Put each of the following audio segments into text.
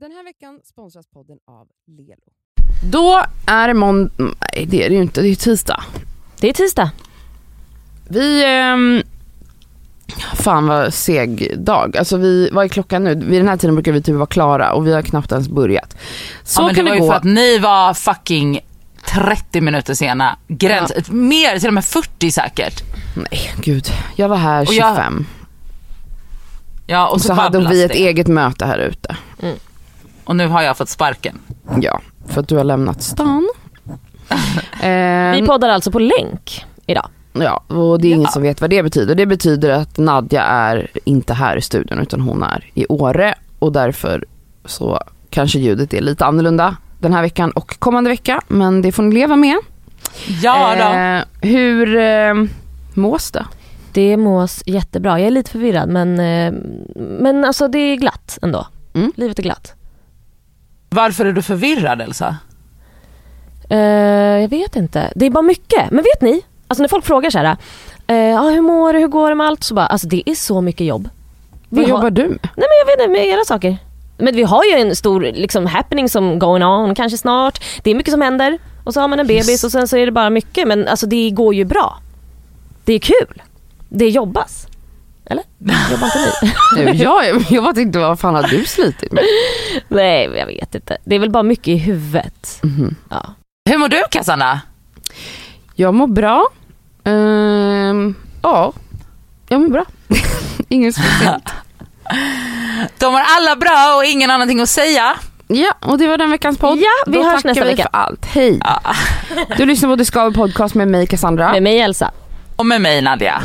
Den här veckan sponsras podden av Lelo. Då är det måndag, nej det är det ju inte, det är tisdag. Det är tisdag. Vi, ehm, fan vad seg dag. Alltså vi, vad är klockan nu? Vid den här tiden brukar vi typ vara klara och vi har knappt ens börjat. Så ja, men kan det det, var ju gå. för att ni var fucking 30 minuter sena. Gräns, mer, till och med 40 säkert. Nej gud, jag var här Och 25 jag- Ja, och och så, så hade vi ett det. eget möte här ute. Och nu har jag fått sparken. Ja, för att du har lämnat stan. Ehm, Vi poddar alltså på länk idag. Ja, och det är ingen Ja. som vet vad det betyder. Det betyder att Nadja är inte här i studion utan hon är i Åre och därför så kanske ljudet är lite annorlunda den här veckan och kommande vecka men det får ni leva med. Ja då. Eh, hur eh, mås det? Det mås jättebra. Jag är lite förvirrad men, eh, men alltså det är glatt ändå. Mm. Livet är glatt. Varför är du förvirrad Elsa? Eh, jag vet inte. Det är bara mycket. Men vet ni? Alltså när folk frågar så här, eh, ah, hur mår du, hur går det med allt? Så bara, alltså det är så mycket jobb. Vi Vad har- jobbar du med? Nej men jag vet inte, med era saker. Men vi har ju en stor liksom, happening som going on kanske snart. Det är mycket som händer. Och så har man en bebis och sen så är det bara mycket. Men alltså det går ju bra. Det är kul. Det jobbas. Eller? Jobbar inte ni? Nu, jag, jag bara tänkte vad fan har du slitit med? Nej jag vet inte. Det är väl bara mycket i huvudet. Mhm. Ja. Hur mår du Cassandra? Jag mår bra. Ehm, ja, jag mår bra. Ingen speciellt. De har alla bra och ingen någonting att säga. Ja, och det var den veckans podd. Ja, vi Då hörs nästa vi vecka. för allt. Hej. Ja. Du lyssnar på The Skaver Podcast med mig Cassandra. Med mig Elsa. Och med mig Nadja.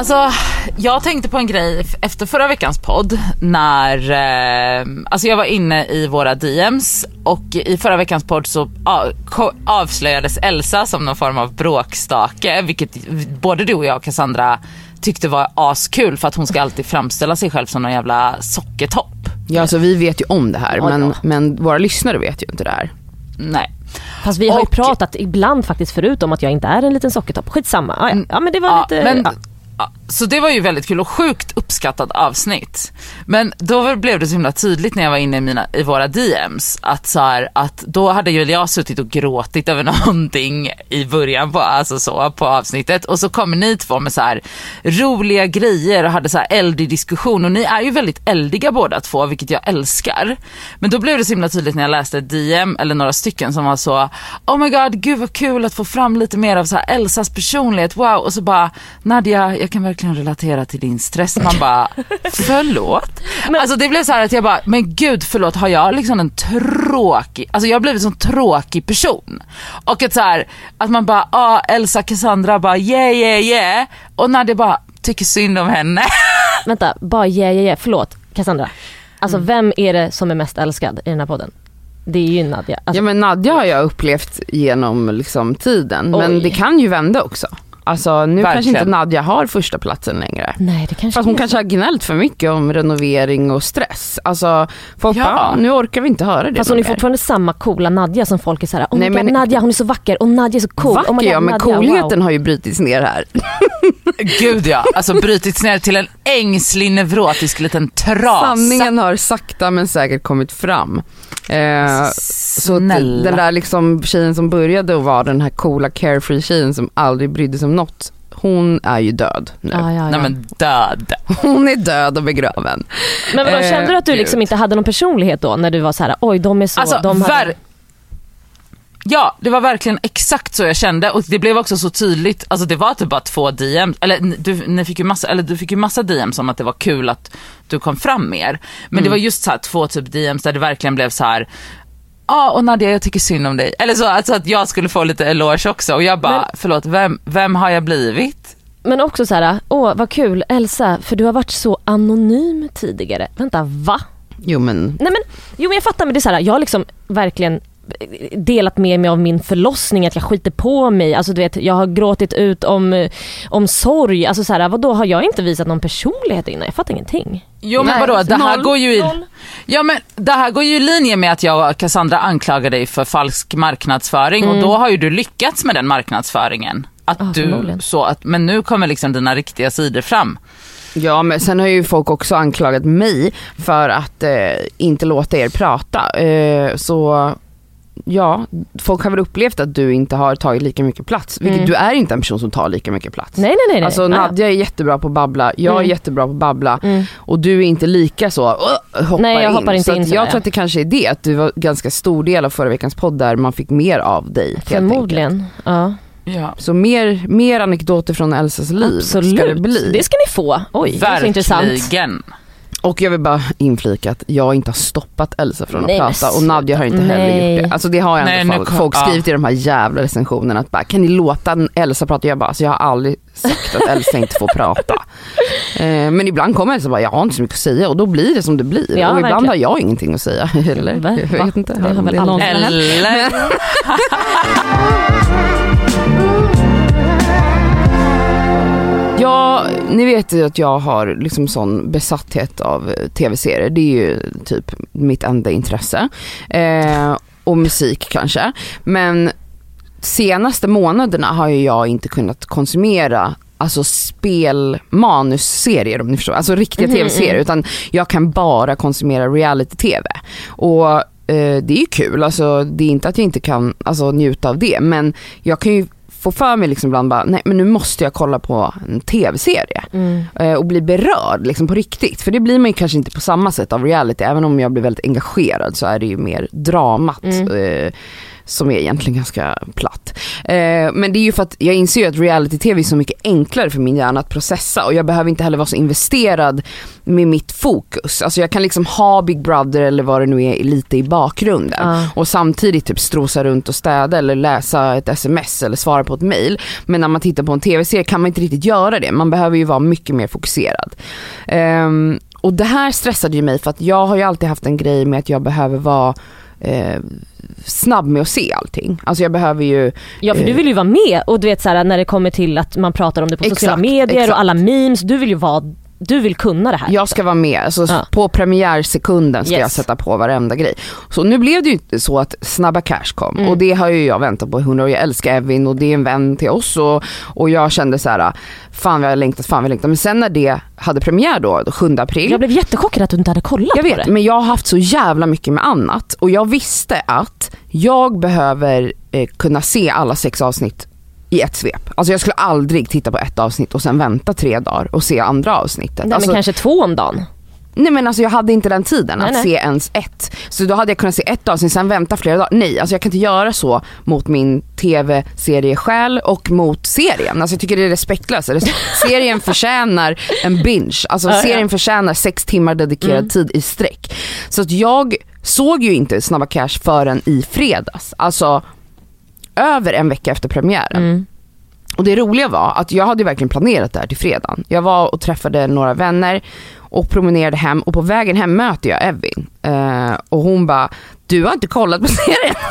Alltså jag tänkte på en grej efter förra veckans podd när, eh, alltså jag var inne i våra DMs och i förra veckans podd så avslöjades Elsa som någon form av bråkstake, vilket både du och jag Cassandra tyckte var askul för att hon ska alltid framställa sig själv som någon jävla sockertopp. Ja, alltså vi vet ju om det här men, men våra lyssnare vet ju inte det här. Nej. Fast vi har ju Och- pratat ibland faktiskt förut om att jag inte är en liten sockertopp. Skitsamma. Ja, ja. ja men det var Ja, lite... men, ja så det var ju väldigt kul och sjukt uppskattat avsnitt. Men då blev det så himla tydligt när jag var inne i, mina, i våra DMs att, så här, att då hade ju jag suttit och gråtit över någonting i början på, alltså så, på avsnittet och så kommer ni två med så här roliga grejer och hade så här eldig diskussion och ni är ju väldigt eldiga båda två vilket jag älskar. Men då blev det så himla tydligt när jag läste ett DM eller några stycken som var så Oh my god, gud vad kul att få fram lite mer av så här Elsas personlighet, wow. Och så bara Nadja, jag kan verkligen relatera till din stress. Man bara, förlåt? Alltså det blev så här att jag bara, men gud förlåt, har jag liksom en tråkig, alltså jag har blivit en sån tråkig person. Och att så här, att man bara, ah Elsa Cassandra bara yeah yeah yeah. Och Nadja bara, tycker synd om henne. Vänta, bara yeah, yeah, yeah. Förlåt, Cassandra. Alltså Mm. vem är det som är mest älskad i den här podden? Det är ju Nadja. Alltså, Ja men Nadja har jag upplevt genom liksom, tiden men Oj. det kan ju vända också. Alltså nu kanske Verkligen. inte Nadja har första platsen längre. Nej det kanske Fast hon kanske har gnällt för mycket om renovering och stress. Alltså folk Ja. bara, "Ah, nu orkar vi inte höra det Fast hon är någon mer." fortfarande samma coola Nadja som folk är såhär, oh Nej, men- Nadja hon är så vacker och Nadja är så cool. Vacker oh God, ja men Nadja, coolheten wow. har ju brutits ner här. Gud ja, alltså brutits ner till en ängslig neurotisk liten trasa. Sanningen har sakta men säkert kommit fram. Eh, så den där liksom tjejen som började att vara den här coola carefree tjejen som aldrig brydde sig om något. Hon är ju död nu. Ja, ja, ja. Nej men död. Hon är död och begraven. Men vadå, Eh, kände du att du liksom inte hade någon personlighet då när du var så här: oj de är så, Alltså, de hade... Ja, det var verkligen exakt så jag kände och det blev också så tydligt, alltså det var typ bara två DM, eller du, ni fick ju massa, eller du fick ju massa DMs om att det var kul att du kom fram mer. Men det var just så här två typ DMs där det verkligen blev så här. Ja och Nadia jag tycker synd om dig. Eller så alltså att jag skulle få lite eloge också och jag bara, Men- förlåt vem, vem har jag blivit? Men också så här: åh vad kul Elsa, för du har varit så anonym tidigare. Vänta, va? Jo men Nej men, jo men jag fattar men det är så här, jag har liksom verkligen delat med mig av min förlossning, att jag skiter på mig. Alltså du vet, jag har gråtit ut om, om sorg. Alltså så här, vadå, har jag inte visat någon personlighet innan? Jag fattar ingenting. Jo men Nej, vadå, det här noll, går ju i... noll. Ja men det här går ju i linje med att jag och Cassandra anklagar dig för falsk marknadsföring och då har ju du lyckats med den marknadsföringen. Att Mm. Ja, du, så att, men nu kommer liksom dina riktiga sidor fram. Ja men sen har ju folk också anklagat mig för att eh, inte låta er prata. Eh, så ja, folk har väl upplevt att du inte har tagit lika mycket plats. Vilket Mm. du är inte en person som tar lika mycket plats. Nej nej nej. nej. Alltså Ah. Nadja är jättebra på att babbla, jag är Mm. jättebra på att babbla Mm. och du är inte lika så, uh, hoppar Nej, jag in. hoppar inte så in sådär, jag ja. tror att det kanske är det, att du var ganska stor del av förra veckans podd där man fick mer av dig. Förmodligen. Ja. Ja. Så mer, mer anekdoter från Elsas liv Absolut. ska det bli. Det ska ni få. Oj, det är så intressant. Och jag vill bara inflika att jag inte har stoppat Elsa från att Nej, men prata och Nadja har inte heller nej. gjort det. Alltså det har jag Nej, ändå folk, kom- folk ja. skrivit i de här jävla recensionerna att bara, kan ni låta Elsa prata? Jag bara, alltså jag har aldrig sagt att Elsa inte får prata. Eh, men ibland kommer Elsa och bara, jag har inte så mycket att säga och då blir det som det blir. Ja, och ibland verkligen. har jag ingenting att säga. Eller? Va? Jag vet inte. Det har väl Det är någon- aldrig Ja, ni vet ju att jag har liksom sån besatthet av eh, tv-serier. Det är ju typ mitt enda intresse. Eh, och musik kanske. Men senaste månaderna har ju jag inte kunnat konsumera alltså spelmanusserier om ni förstår. Alltså riktiga Mhm, tv-serier. mm. Utan jag kan bara konsumera reality-tv. Och eh, det är ju kul, alltså det är inte att jag inte kan alltså, njuta av det. Men jag kan ju få för mig liksom ibland bara, nej men nu måste jag kolla på en tv-serie. Mm. Eh, och bli berörd liksom på riktigt. För det blir man ju kanske inte på samma sätt av reality. Även om jag blir väldigt engagerad så är det ju mer dramat. Mm. Eh, som är egentligen ganska platt. Eh, men det är ju för att jag inser ju att reality-tv är så mycket enklare för min hjärna att processa och jag behöver inte heller vara så investerad med mitt fokus. Alltså jag kan liksom ha Big Brother eller vad det nu är lite i bakgrunden Ja. och samtidigt typ strosa runt och städa eller läsa ett sms eller svara på ett mail. Men när man tittar på en tv-serie kan man inte riktigt göra det. Man behöver ju vara mycket mer fokuserad. Ehm, och det här stressade ju mig för att jag har ju alltid haft en grej med att jag behöver vara eh, snabb med att se allting. Alltså jag behöver ju Ja för du Eh. vill ju vara med och du vet såhär när det kommer till att man pratar om det på sociala Exakt, medier exakt. och alla memes, du vill ju vara, du vill kunna det här. Jag ska vara med, alltså Ja. på premiärsekunden ska Yes. jag sätta på varenda grej. Så nu blev det ju inte så att Snabba Cash kom Mm. och det har ju jag väntat på i hundra år. Jag älskar Evin och det är en vän till oss och, och jag kände så här: fan vad jag längtat, fan vad jag längtat. Men sen när det hade premiär då, då 7 april. Jag blev jättechockad att du inte hade kollat Jag på vet, det. men jag har haft så jävla mycket med annat och jag visste att jag behöver eh, kunna se alla sex avsnitt i ett svep. Alltså jag skulle aldrig titta på ett avsnitt och sen vänta tre dagar och se andra avsnittet. Nej alltså, men kanske två om dagen. nej men alltså jag hade inte den tiden Nej, att nej. se ens ett. Så då hade jag kunnat se ett avsnitt, sen vänta flera dagar. Nej, alltså jag kan inte göra så mot min tv-seriesjäl och mot serien. Alltså jag tycker det är respektlöst. Res- Serien förtjänar en binge. Alltså Ja, ja. serien förtjänar sex timmar dedikerad Mm. tid i sträck. Så att jag såg ju inte Snabba Cash förrän i fredags. Alltså över en vecka efter premiären. Mm. Och det roliga var att jag hade verkligen planerat det här till fredagen. Jag var och träffade några vänner och promenerade hem och på vägen hem möter jag Evin. Eh, och hon bara, du har inte kollat på serien?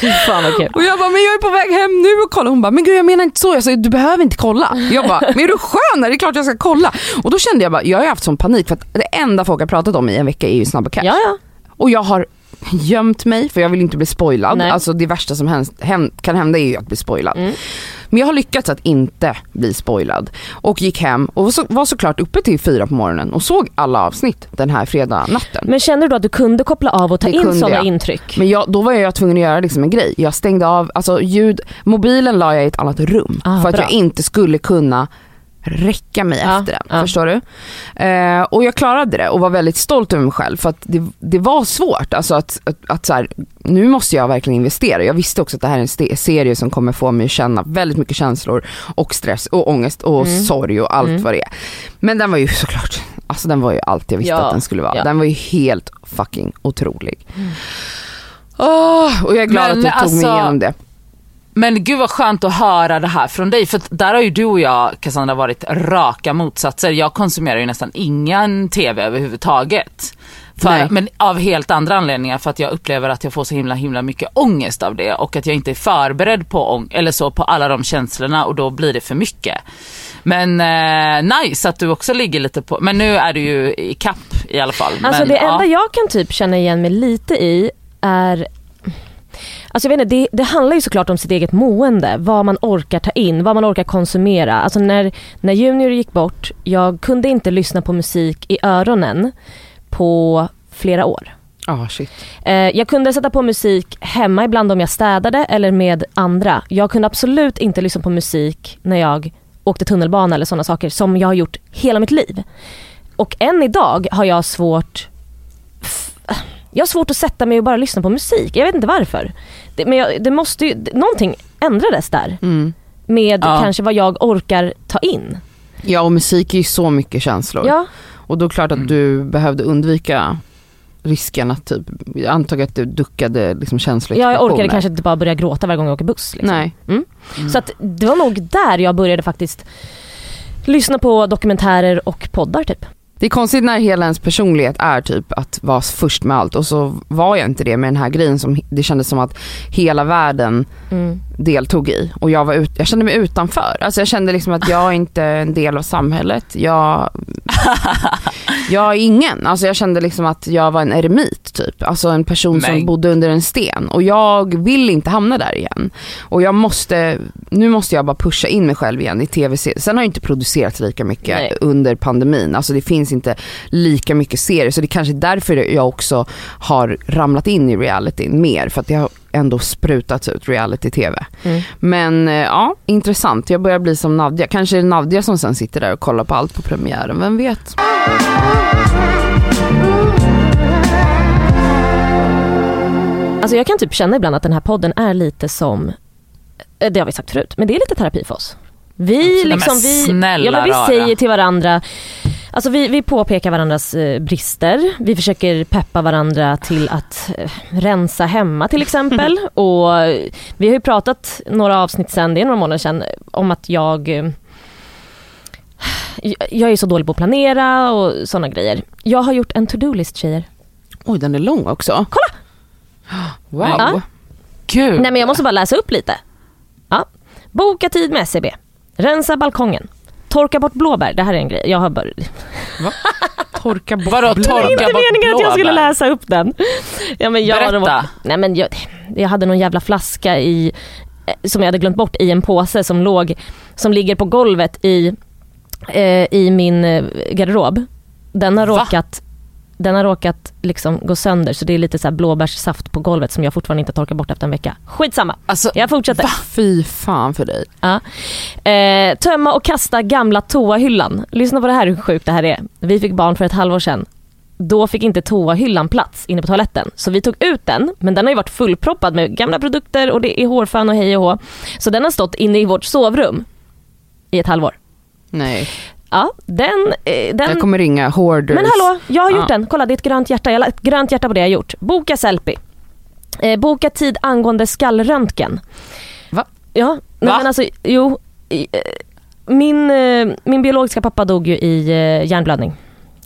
Fy fan vad kul. Och jag bara, men jag är på väg hem nu och kollar. Hon bara, men gud jag menar inte så. Jag sa, du behöver inte kolla. Jag bara, men är du skön? Det är klart jag ska kolla. Och då kände jag bara, jag har haft sån panik för att det enda folk har pratat om i en vecka är ju Snabba Cash. Ja ja. Och jag har gömt mig för jag vill inte bli spoilad. Nej. Alltså det värsta som hänt, hänt, kan hända är ju att bli spoilad. Mm. Men jag har lyckats att inte bli spoilad. Och gick hem och var, så, var såklart uppe till fyra på morgonen och såg alla avsnitt den här fredag natten. Men kände du att du kunde koppla av och ta Det in sådana jag. intryck? Men jag, då var jag tvungen att göra liksom en grej. Jag stängde av, alltså ljud, mobilen la jag i ett annat rum. Ah, för att bra. jag inte skulle kunna räcka mig Ja, efter den. ja. Förstår du? Eh, och jag klarade det och var väldigt stolt över mig själv för att det, det var svårt. Alltså att, att, att så här, nu måste jag verkligen investera. Jag visste också att det här är en serie som kommer få mig att känna väldigt mycket känslor och stress och ångest och Mm. sorg och allt Mm. vad det är. Men den var ju såklart, alltså den var ju allt jag visste Ja, att den skulle vara. Den var ju helt fucking otrolig. Åh, och jag är glad Men att jag tog mig alltså- igenom det. Men gud vad skönt att höra det här från dig. För där har ju du och jag Cassandra varit raka motsatser. Jag konsumerar ju nästan ingen TV överhuvudtaget. För, men av helt andra anledningar för att jag upplever att jag får så himla himla mycket ångest av det och att jag inte är förberedd på, ång- eller så, på alla de känslorna och då blir det för mycket. Men eh, nice att du också ligger lite på, men nu är du ju i kapp i alla fall. Alltså men, det ja. enda jag kan typ känna igen mig lite i är Alltså jag vet inte, det, det handlar ju såklart om sitt eget mående, vad man orkar ta in, vad man orkar konsumera. Alltså när, när Junior gick bort, jag kunde inte lyssna på musik i öronen på flera år. Ah shit. Eh, jag kunde sätta på musik hemma ibland om jag städade eller med andra. Jag kunde absolut inte lyssna på musik när jag åkte tunnelbana eller sådana saker som jag har gjort hela mitt liv. Och än idag har jag svårt jag har svårt att sätta mig och bara lyssna på musik. Jag vet inte varför. Det, men jag, det måste ju, det- någonting ändrades där. Mm. Med Ja. kanske vad jag orkar ta in. Ja och musik är ju så mycket känslor. Ja, Och då är det klart att Mm. du behövde undvika risken att typ, jag antog att du duckade liksom jag orkade kanske inte bara börja gråta varje gång jag åker buss. Liksom. Nej. Så att det var nog där jag började faktiskt lyssna på dokumentärer och poddar typ. Det är konstigt när hela ens personlighet är typ att vara först med allt och så var jag inte det med den här grejen som det kändes som att hela världen Mm deltog i och jag, var ut, jag kände mig utanför. Alltså jag kände liksom att jag är inte en del av samhället. Jag, jag är ingen. Alltså jag kände liksom att jag var en eremit typ. Alltså en person som Men- bodde under en sten och jag vill inte hamna där igen. Och jag måste, nu måste jag bara pusha in mig själv igen i tv-serier. Sen har jag inte producerat lika mycket Nej. under pandemin. Alltså det finns inte lika mycket serier så det är kanske är därför jag också har ramlat in i realityn mer för att har ändå sprutats ut reality-tv. Mm. Men eh, ja, intressant. Jag börjar bli som Nadja. Kanske är det Nadja som sen sitter där och kollar på allt på premiären, vem vet? Alltså jag kan typ känna ibland att den här podden är lite som, eh, det har vi sagt förut, men det är lite terapi för oss. Vi liksom, vi, snälla ja, men vi säger till varandra, alltså vi, vi påpekar varandras eh, brister, vi försöker peppa varandra till att eh, rensa hemma till exempel. och eh, vi har ju pratat några avsnitt sen, det är några månader sedan, om att jag eh, jag är så dålig på att planera och sådana grejer. Jag har gjort en to-do-list tjejer. Oj, den är lång också. Kolla! Wow. Ja. Gud. Nej men jag måste bara läsa upp lite. Ja. Boka tid med SCB. Rensa balkongen. Torka bort blåbär. Det här är en grej. Jag har bara... Torka bort Vadå, blod. torka inte bort meningen att jag skulle blåbär? läsa upp den. Ja, men jag, Berätta. Nej men jag, jag hade någon jävla flaska i, som jag hade glömt bort i en påse som låg, som ligger på golvet i, eh, i min eh, garderob. Den har Va? råkat den har råkat liksom gå sönder så det är lite så här blåbärssaft på golvet som jag fortfarande inte torkar bort efter en vecka. Skitsamma, Alltså, jag fortsätter. Fy fan för dig. Ja. Eh, tömma och kasta gamla toahyllan. Lyssna på det här hur sjukt det här är. Vi fick barn för ett halvår sedan. Då fick inte toahyllan plats inne på toaletten. Så vi tog ut den, men den har ju varit fullproppad med gamla produkter och det är hårfön och hej och hå. Så den har stått inne i vårt sovrum i ett halvår. Nej, Ja, den... Eh, den... jag kommer ringa hoarders. Men hallå, jag har gjort Ja. den. Kolla det är ett grönt hjärta. Jag har ett grönt hjärta på det jag har gjort. Boka selfie. Eh, boka tid angående skallröntgen. Va? Ja, nej Va? men alltså jo. eh, Min, eh, min biologiska pappa dog ju i hjärnblödning.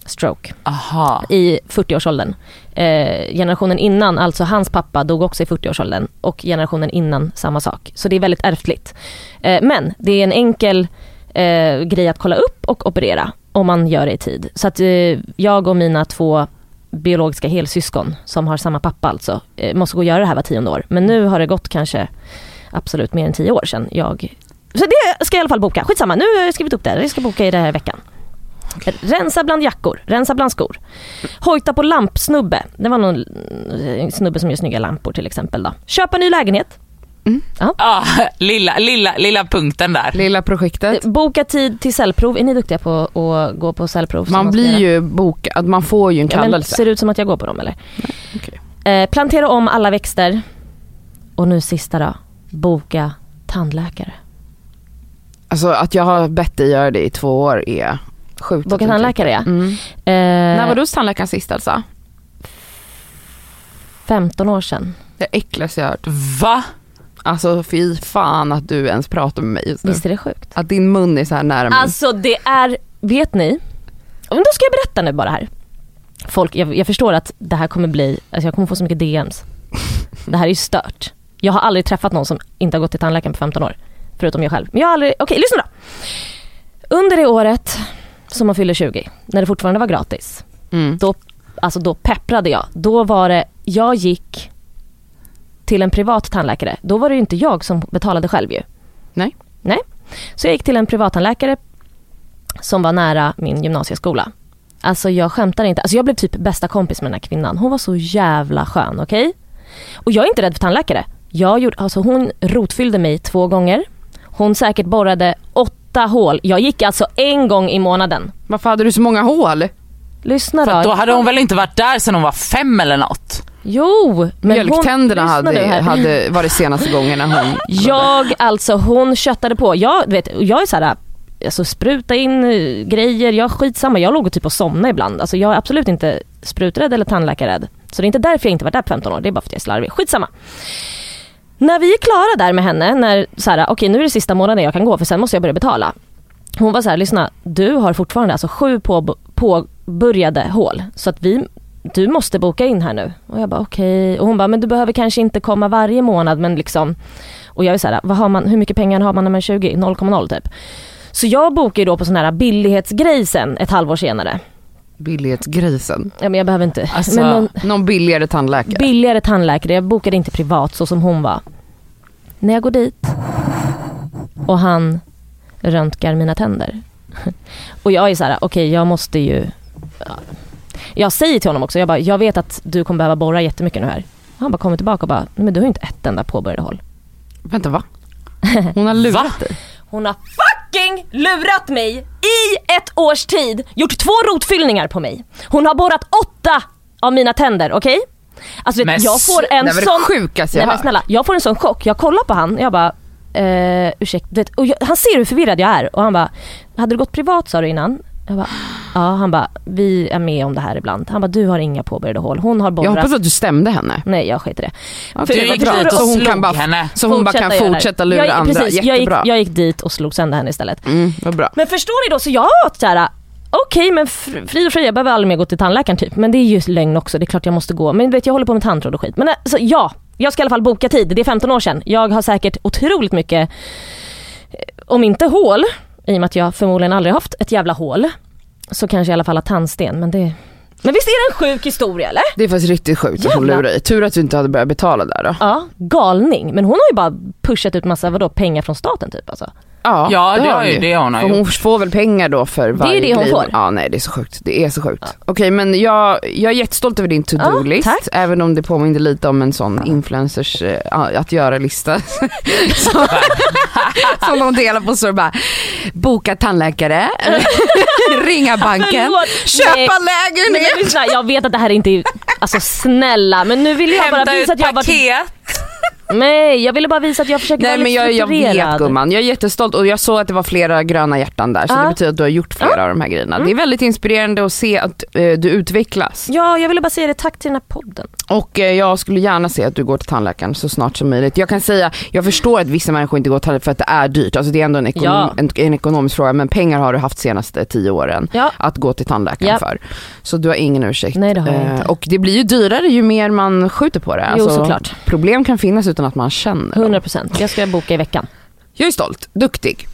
Stroke. aha. I 40-årsåldern. Eh, generationen innan, alltså hans pappa dog också i 40-årsåldern. Och generationen innan samma sak. Så det är väldigt ärftligt. Eh, men det är en enkel eh, grej att kolla upp och operera. Om man gör det i tid. Så att eh, jag och mina två biologiska helsyskon som har samma pappa alltså, eh, måste gå och göra det här var tionde år. Men nu har det gått kanske absolut mer än tio år sedan jag... Så det ska jag i alla fall boka. Skitsamma, nu har jag skrivit upp det. här. Jag ska boka i den här veckan. Rensa bland jackor, rensa bland skor. Hojta på lampsnubbe. Det var någon eh, snubbe som gör snygga lampor till exempel. Då. Köpa ny lägenhet. Ah, lilla, lilla, lilla punkten där. Lilla projektet. Boka tid till cellprov. Är ni duktiga på att gå på cellprov? Man blir ju bokad, man får ju en Ja, kallelse. ser det ut som att jag går på dem eller? okej. Eh, plantera om alla växter. Och nu sista då. Boka tandläkare. Alltså att jag har bett dig göra det i två år är sjukt. Boka tandläkare ja. Mm. Eh, När var du hos tandläkaren sist Elsa? 15 år sedan. Det äckligaste jag har hört. Va? Alltså fy fan att du ens pratar med mig just nu. Visst är det sjukt? Att din mun är så här nära min. Alltså det är, vet ni? Men då ska jag berätta nu bara här. folk, jag, jag förstår att det här kommer bli, alltså jag kommer få så mycket DMs. Det här är ju stört. Jag har aldrig träffat någon som inte har gått till tandläkaren på 15 år. Förutom jag själv. Men jag har aldrig, okej lyssna då. Under det året som man fyller 20, när det fortfarande var gratis, Mm. då, alltså då pepprade jag. Då var det, jag gick till en privat tandläkare. Då var det ju inte jag som betalade själv ju. Nej. Nej. Så jag gick till en privattandläkare som var nära min gymnasieskola. Alltså jag skämtar inte. Alltså jag blev typ bästa kompis med den här kvinnan. Hon var så jävla skön, okej? Och jag är inte rädd för tandläkare. Jag gjorde, alltså hon rotfyllde mig två gånger. Hon säkert borrade åtta hål. Jag gick alltså en gång i månaden. Varför hade du så många hål? Lyssna För då. då hade hon väl inte varit där sedan hon var fem eller något? Jo, men Mjölktänderna hon, hade, hade var det senaste gången när hon... Jag, alltså hon köttade på. Jag, vet, jag är så här, alltså spruta in eh, grejer, jag skitsamma. Jag låg och typ och somnade ibland. Alltså jag är absolut inte spruträdd eller tandläkarrädd. Så det är inte därför jag inte varit där på 15 år, det är bara för att jag är slarvig. Skitsamma. När vi är klara där med henne, när så här, okej nu är det sista månaden jag kan gå för sen måste jag börja betala. Hon var så här, lyssna, du har fortfarande alltså sju på, påbörjade hål. Så att vi, du måste boka in här nu. Och jag bara okej. Och hon bara, men du behöver kanske inte komma varje månad men liksom. Och jag är så här, vad har man, hur mycket pengar har man när man är 20? 0,0 typ. Så jag bokar ju då på sån här billighetsgrej sen ett halvår senare. Billighetsgrisen. Ja men jag behöver inte. Alltså- Men någon Någon billigare tandläkare. billigare tandläkare, jag bokade inte privat så som hon var. När jag går dit och han röntgar mina tänder. Och jag är så här, okej jag måste ju... ja. Jag säger till honom också, jag bara, jag vet att du kommer behöva borra jättemycket nu här. Och han bara kommer tillbaka och bara, men du har ju inte ett enda påbörjade hål. Vänta va? Hon har lurat dig. Hon har fucking lurat mig i ett års tid, gjort två rotfyllningar på mig. Hon har borrat åtta av mina tänder, okej? Alltså vet, Men jag får en Det var det sån... sjukaste Nej jag men hört. snälla, jag får en sån chock. Jag kollar på han, jag bara, eh, ursäkta, du vet, och jag, han ser hur förvirrad jag är och han bara, hade du gått privat sa du innan? Jag bara, ja han bara, vi är med om det här ibland. Han bara, du har inga påbörjade hål. Hon har Jag borrat. hoppas att du stämde henne. Nej jag skiter i det. Ja, Du gick dit och Så hon kan slog bara, henne. så hon bara kan Fortsätta lura jag, andra. Precis, jag gick, jag gick dit och slog sönder henne istället. Mm, vad bra. Men förstår ni då, så jag har såhär, okej men fr- frid och fröjd, jag behöver aldrig mer gå till tandläkaren typ. Men det är ju lögn också, det är klart jag måste gå. Men vet jag håller på med tandtråd och skit. Men alltså, ja, jag ska i alla fall boka tid. Det är 15 år sedan. Jag har säkert otroligt mycket, eh, om inte hål, i och med att jag förmodligen aldrig haft ett jävla hål, så kanske i alla fall har tandsten. Men det men visst är det en sjuk historia eller? Det är faktiskt riktigt sjukt att hon lurar dig. Tur att du inte hade börjat betala där då. Ja, galning. Men hon har ju bara pushat ut massa vadå, pengar från staten typ alltså. Ja, Ja, det har hon ju det hon har För hon gjort. får väl pengar då för varje det hon grej. får. Ja nej det är så sjukt. Det är så sjukt. Okej men jag, jag är jättestolt över din Ja, to-do-list. tack. även om det påminner lite om en sån influencers eh, att göra-lista. som, som de delar på så bara, boka tandläkare, ringa banken, köpa Nej. Nej, men lägenhet. jag vet att det här inte är, alltså snälla men nu vill jag bara Hämta visa ut att jag har varit paket. Nej, jag ville bara visa att jag försöker Nej vara men jag, jag vet gumman, jag är jättestolt och jag såg att det var flera gröna hjärtan där så Ja. det betyder att du har gjort flera av de här grejerna. Det är väldigt inspirerande att se att eh, du utvecklas. Ja, jag ville bara säga det. Tack till den här podden. Och eh, jag skulle gärna se att du går till tandläkaren så snart som möjligt. Jag kan säga, jag förstår att vissa människor inte går till tandläkaren för att det är dyrt. Alltså det är ändå en, ekonom, Ja. en, en ekonomisk fråga men pengar har du haft senaste tio åren Ja. att gå till tandläkaren Ja. för. Så du har ingen ursäkt. Nej, det har jag Eh, inte. Och det blir ju dyrare ju mer man skjuter på det. Jo, Alltså, såklart. Problem kan finnas utan att man känner dem. 100%. Jag ska boka i veckan. Jag är stolt, duktig.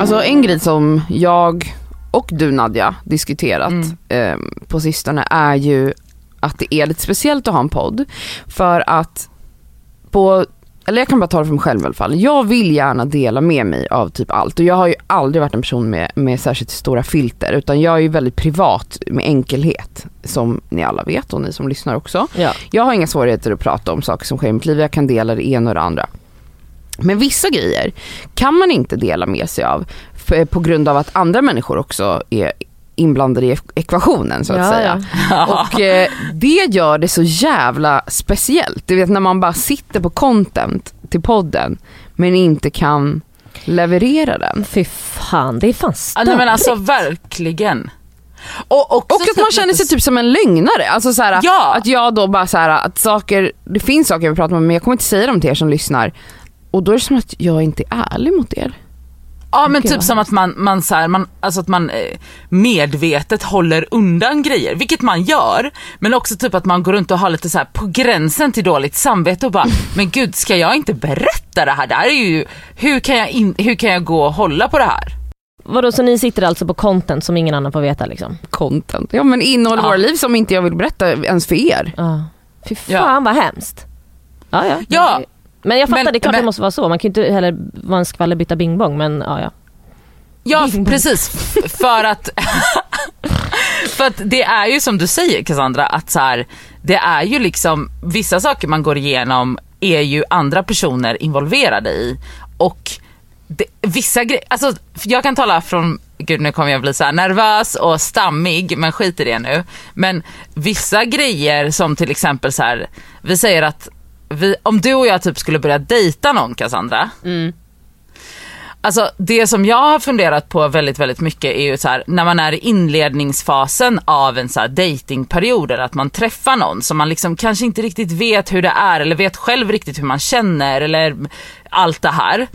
Alltså en grej som jag och du Nadja diskuterat Mm. eh, på sistone är ju att det är lite speciellt att ha en podd. För att på, eller jag kan bara ta det för mig själv i alla fall. Jag vill gärna dela med mig av typ allt och jag har ju aldrig varit en person med, med särskilt stora filter utan jag är ju väldigt privat med enkelhet som ni alla vet och ni som lyssnar också. Ja. Jag har inga svårigheter att prata om saker som sker i mitt liv, jag kan dela det ena och det andra. Men vissa grejer kan man inte dela med sig av på grund av att andra människor också är inblandade i ekvationen så att Ja, säga. Och eh, det gör det så jävla speciellt. Du vet när man bara sitter på content till podden men inte kan leverera den. Fy fan, det är fan Ja, störigt. nej, men alltså verkligen. Och, också Och att man känner sig typ som en lögnare. Alltså så här, Ja. att jag då bara så här, att saker, det finns saker jag vill prata om men jag kommer inte säga dem till er som lyssnar. Och då är det som att jag inte är ärlig mot er. Ja men Gud, typ som att man, man, så här, man, alltså att man eh, medvetet håller undan grejer, vilket man gör. Men också typ att man går runt och har lite så här på gränsen till dåligt samvete och bara, men gud ska jag inte berätta det här? Det här är ju, hur kan jag, in, hur kan jag gå och hålla på det här? Vadå, så ni sitter alltså på content som ingen annan får veta liksom? Content. Ja men innehåll i Ja. våra liv som inte jag vill berätta ens för er. Ja. Fy fan Ja. vad hemskt. Ja, ja. Ja, Men jag fattar, Men- det är klart men- det måste vara så. Man kan ju inte heller vara en skvallerbytta bing bong men ja, ja. Ja precis, för att, för att det är ju som du säger Cassandra, att så här, det är ju liksom, vissa saker man går igenom är ju andra personer involverade i och det, vissa grejer, alltså jag kan tala från, gud nu kommer jag bli så nervös och stammig men skit i det nu. Men vissa grejer som till exempel så här, vi säger att vi, om du och jag typ skulle börja dejta någon Cassandra, Alltså det som jag har funderat på väldigt, väldigt mycket är ju så här, när man är i inledningsfasen av en så här datingperiod eller att man träffar någon som man liksom kanske inte riktigt vet hur det är eller vet själv riktigt hur man känner eller allt det här.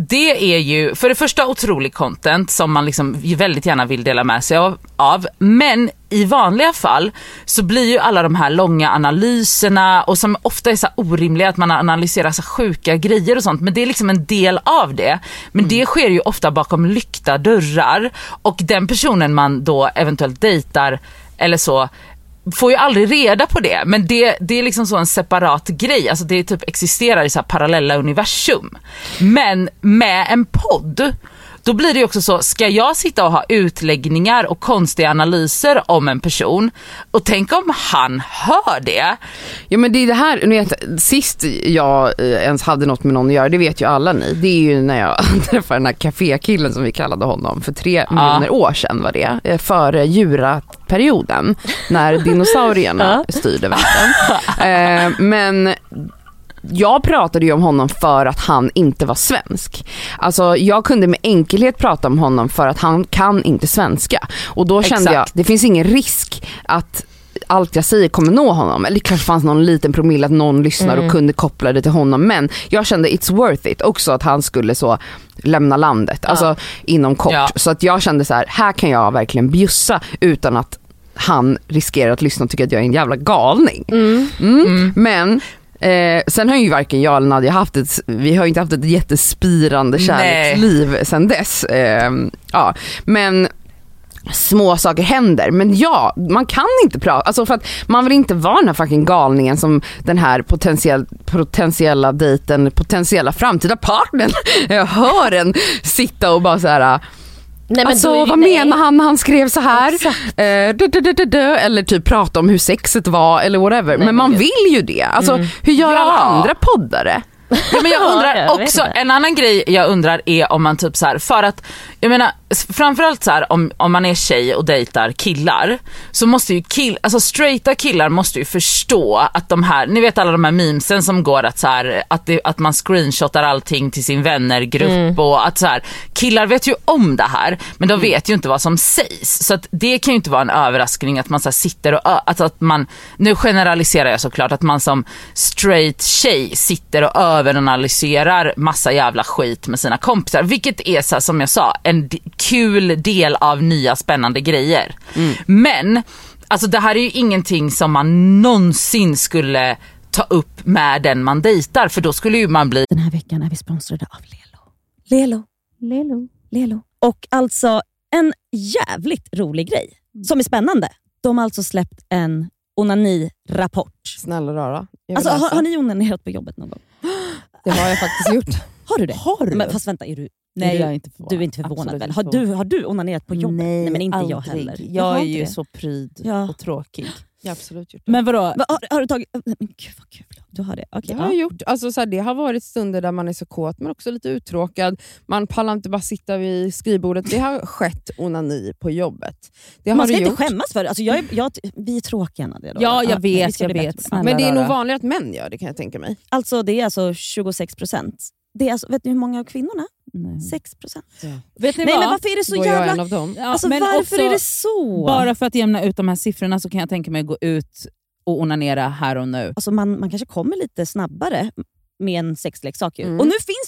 Det är ju för det första otrolig content som man liksom väldigt gärna vill dela med sig av, av. Men i vanliga fall så blir ju alla de här långa analyserna och som ofta är så orimliga att man analyserar så sjuka grejer och sånt men det är liksom en del av det. Men det sker ju ofta bakom lyckta dörrar och den personen man då eventuellt dejtar eller så får ju aldrig reda på det men det, det är liksom så en separat grej, alltså det typ existerar i så här parallella universum. Men med en podd då blir det ju också så, ska jag sitta och ha utläggningar och konstiga analyser om en person och tänk om han hör det. Ja men det är det här, ni vet, sist jag eh, ens hade något med någon att göra, det vet ju alla ni, det är ju när jag träffade den här kafékillen som vi kallade honom för tre miljoner år sedan var det, eh, före djuraperioden, när dinosaurierna styrde världen. Eh, men jag pratade ju om honom för att han inte var svensk. Alltså jag kunde med enkelhet prata om honom för att han kan inte svenska. Och då kände jag, Exakt. det finns ingen risk att allt jag säger kommer nå honom. Eller det kanske fanns någon liten promille att någon lyssnar och kunde koppla det till honom. Men jag kände it's worth it också att han skulle så lämna landet, alltså inom kort. Ja. Så att jag kände så här, här kan jag verkligen bjussa utan att han riskerar att lyssna och tycka att jag är en jävla galning. Mm. Men Eh, sen har ju varken jag eller Nadja haft ett, vi har ju inte haft ett jättespirande Nej. kärleksliv sen dess. Eh, ja. Men små saker händer. Men ja, man kan inte prata, alltså för att man vill inte vara den här fucking galningen som den här potentiell, potentiella dejten, potentiella framtida partnern, jag hör en sitta och bara så här. Nej, men alltså ju- vad nej. menar han när han skrev så här? Eh, dö, dö, dö, eller typ prata om hur sexet var eller whatever. Nej, men men man gud. vill ju det. Alltså hur gör Ja. alla andra poddare? Ja, men jag Ja, undrar också, en annan grej jag undrar är om man typ så här, för att jag menar framförallt så här om, om man är tjej och dejtar killar så måste ju kill, alltså straighta killar måste ju förstå att de här, ni vet alla de här memesen som går att så här, att, det, att man screenshotar allting till sin vännergrupp Mm. och att så här, killar vet ju om det här men de vet ju inte vad som sägs så att det kan ju inte vara en överraskning att man så sitter och, alltså att man, nu generaliserar jag såklart, att man som straight tjej sitter och överanalyserar massa jävla skit med sina kompisar vilket är så här, som jag sa en kul del av nya spännande grejer. Men alltså det här är ju ingenting som man någonsin skulle ta upp med den man dejtar för då skulle ju man bli Den här veckan är vi sponsrade av Lelo. Lelo. Lelo. Lelo. Och alltså en jävligt rolig grej som är spännande. De har alltså släppt en onani-rapport. Snälla rara. Alltså, har, har ni onanerat på jobbet någon gång? Det har jag faktiskt gjort. Har du det? Har du? Men, fast vänta, är du, Nej, är jag inte förvånad. du är inte förvånad väl? Har du, har du onanerat på jobbet? Nej, men inte jag aldrig. heller. Jag har är ju det. så pryd Ja. och tråkig. Jag har absolut gjort det. Men vadå? Va, har, har du tagit... Men gud vad kul. Du har det? Okej. Det har jag gjort. Alltså, så här, det har varit stunder där man är så kåt men också lite uttråkad. Man pallar inte bara sitta vid skrivbordet. Det har skett onani på jobbet. Det har Man ska inte gjort. skämmas för det. Alltså, jag är, jag, vi är tråkiga Nadia. då. Ja, jag vi vet, jag vet. Snälla Men det är nog vanligare att män gör det kan jag tänka mig. Alltså, det är alltså 26 procent. Det är alltså, vet ni hur många av kvinnorna? Nej. 6 procent. Vet ni Nej vad? men varför är det så Då jag en jävla... av dem. Ja, Alltså, men varför också, är det så? Bara för att jämna ut de här siffrorna så kan jag tänka mig att gå ut och onanera här och nu. Alltså, man, man kanske kommer lite snabbare med en sexleksak. Mm. Och nu finns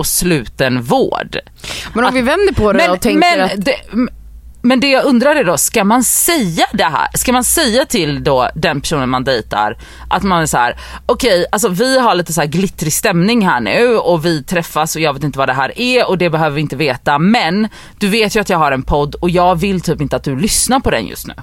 och sluten vård. Men om vi vänder på det och tänker men, att... det, men det jag undrar är då, ska man säga det här? Ska man säga till då den personen man dejtar att man är så här: okej alltså vi har lite så här glittrig stämning här nu och vi träffas och jag vet inte vad det här är och det behöver vi inte veta men du vet ju att jag har en podd och jag vill typ inte att du lyssnar på den just nu.